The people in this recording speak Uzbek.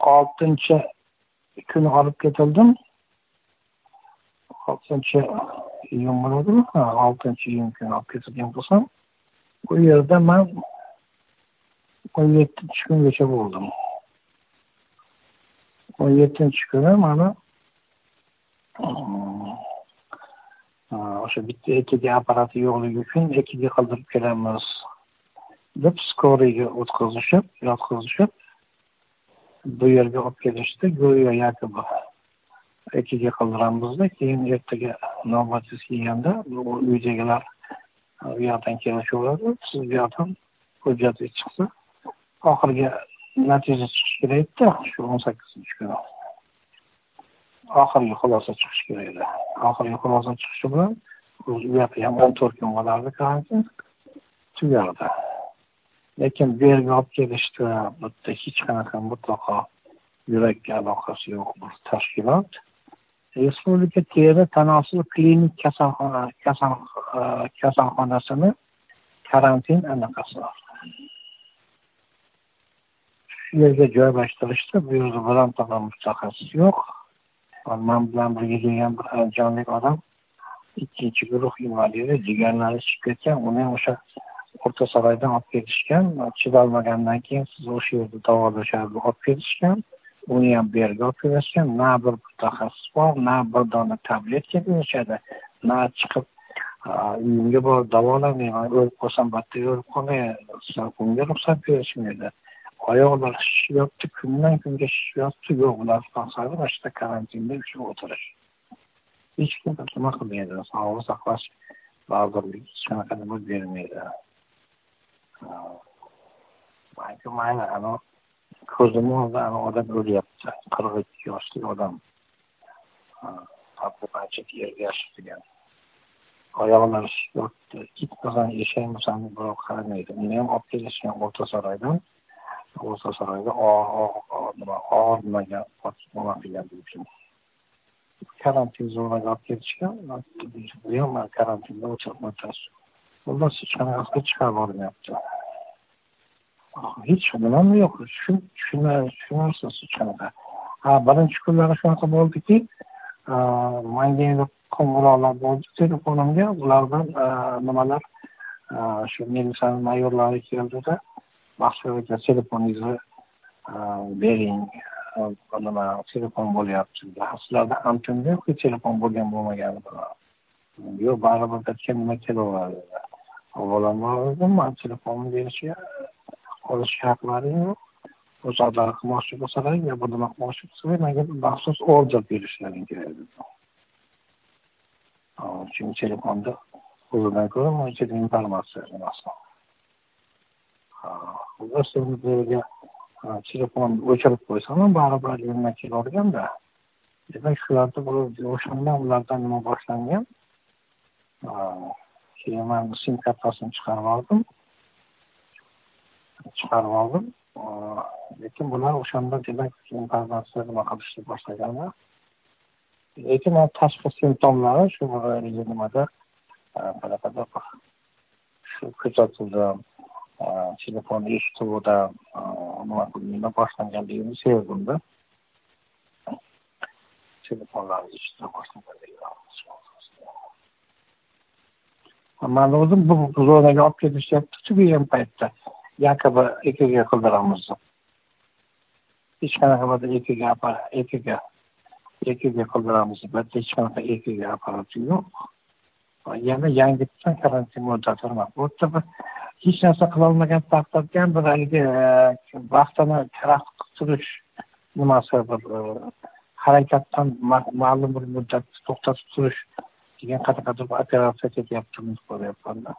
oltinchi kuni olib ketildim. Oltinchi iyun bo'ladimi ha oltinchi iyun kuni olib ketilgan bo'lsam u yerda man o'n yettinchi kungacha bo'ldim. o'n yettinchi kuni mani hmm, o'sha bitta ekg apparati yo'qligi uchun ekg qildirib kelamiz deb skoriyga o'tkazishib yotqizishib bu yerga olib kelishdi. Go'yo yakobi ikkiga e, qildiramizda. Keyin ertaga navbatingiz kelganda uydagilar e, u yoqdan kelishaveradi. Siz bu yoqdan hujjatingiz chiqsa oxirgi natija chiqishi kerak edida shu o'n sakkizinchi kuni. Oxirgi xulosa chiqishi kerak edi oxirgi xulosa chiqishi bilan u yoqda ham o'n to'rt kun bo'lardi karantin. Tugardi lekin bu yerga olib kelishdi bitta hech qanaqa mutlaqo yurakka aloqasi yo'q bir tashkilot. Respublika teri tanosil klinik kasalxona e, kasalxonasini karantin anaqasi shu yerga joylashtirishdi bu yerda bironta mutaxassis yo'q. Man bilan birga kelgan bir andijonlik odam ikkinchi guruh invalidi jigarlari chiqib ketgan uni ham o'sha o'rta saroydan olib ketishgan chidolmagandan keyin siz o'sha yerda davolashadi olib ketishgan. Uni ham bu yerga olib kelishgan na bir mutaxassis bor na bir dona tabletka berishadi na chiqib uyimga borib davolanmayman o'lib qolsam battar o'lib qolmay bunga ruxsat berishmaydi. Oyoqlar shishyapti kundan kunga shishyapti yo'q ular maqsadi mana shu yerda karantinda ushlab o'tirish. Hech kim nima qilmaydi sog'liqni saqlash vazirligi hech qanaqa nima bermaydi. Manku mayli anavi ko'zimni oldida anavi odam o'lyapti qirq ikki yoshli odam ancha yerga yashirgan oyoqlari shishyapti eshak eshakmisan birov qaramaydi uni ham olib kelishgan o'rta saroydan o'rta saroyda nima og'ir nimaga nima qilgan uchun karantin zonaga olib ketishgan bu ham karantinda o'tasiz xullas hech qanaqasiga chiqarib yubormayapti hech nimam yo'q tushunarsiz hech qanaqa ha birinchi kunlari shunaqa bo'ldiki manga endi qo'ng'iroqlar bo'ldi telefonimga ulardan nimalar shu militsiyani mayorlari keldida maxsus aka telefoningizni bering nima telefon bo'lyapti sizlarda antenna yo'qku telefon bo'lgan bo'lmagani bilan yo'q baribir hech nima kelaveradi avvalambor man telefonni berishga olishga haqlaring yo'q. O'zlari qilmoqchi bo'lsalar yo bir nima qilmoqchi bo'lsalar manga maxsus order berishlaring kerak dedi. Chunki telefonda o'zidan ko'ra buncha informatsiya nimasi xullas bu telefonni o'chirib qo'ysam ham baribir yo'ldan kelaverganda demak shularni o'shandan ulardan nima boshlangan? Keyin man sim kartasini chiqarib oldim chiqarib oldim lekin bular o'shanda demak informatsiya nima qilishni boshlaganlar lekin tashqi simptomlari shu nimada qanaqadir shu kuzatuvdan telefon eshituvidan nima nima boshlanganligini sezdim-da. Telefonlarni eshita boshlaganligini. Mani o'zim bu zonaga olib ketishyapti tugagan paytda. Yakobi ekg qildiramiz. Deb hech qanaqa bir ekg ekg ekg qildiramiz. Deb hech qanaqa ekg apparati yo'q. Yana yangitdan karantin muddati bu yerda bir hech narsa qilolmagan taqdirda ham bir haligi e, vaqtini taraqq turish nimasi bir e, harakatdan ma'lum bir muddat to'xtatib turish cikin haka ta ka duba aka sai ka biya kuɗin ko bai fara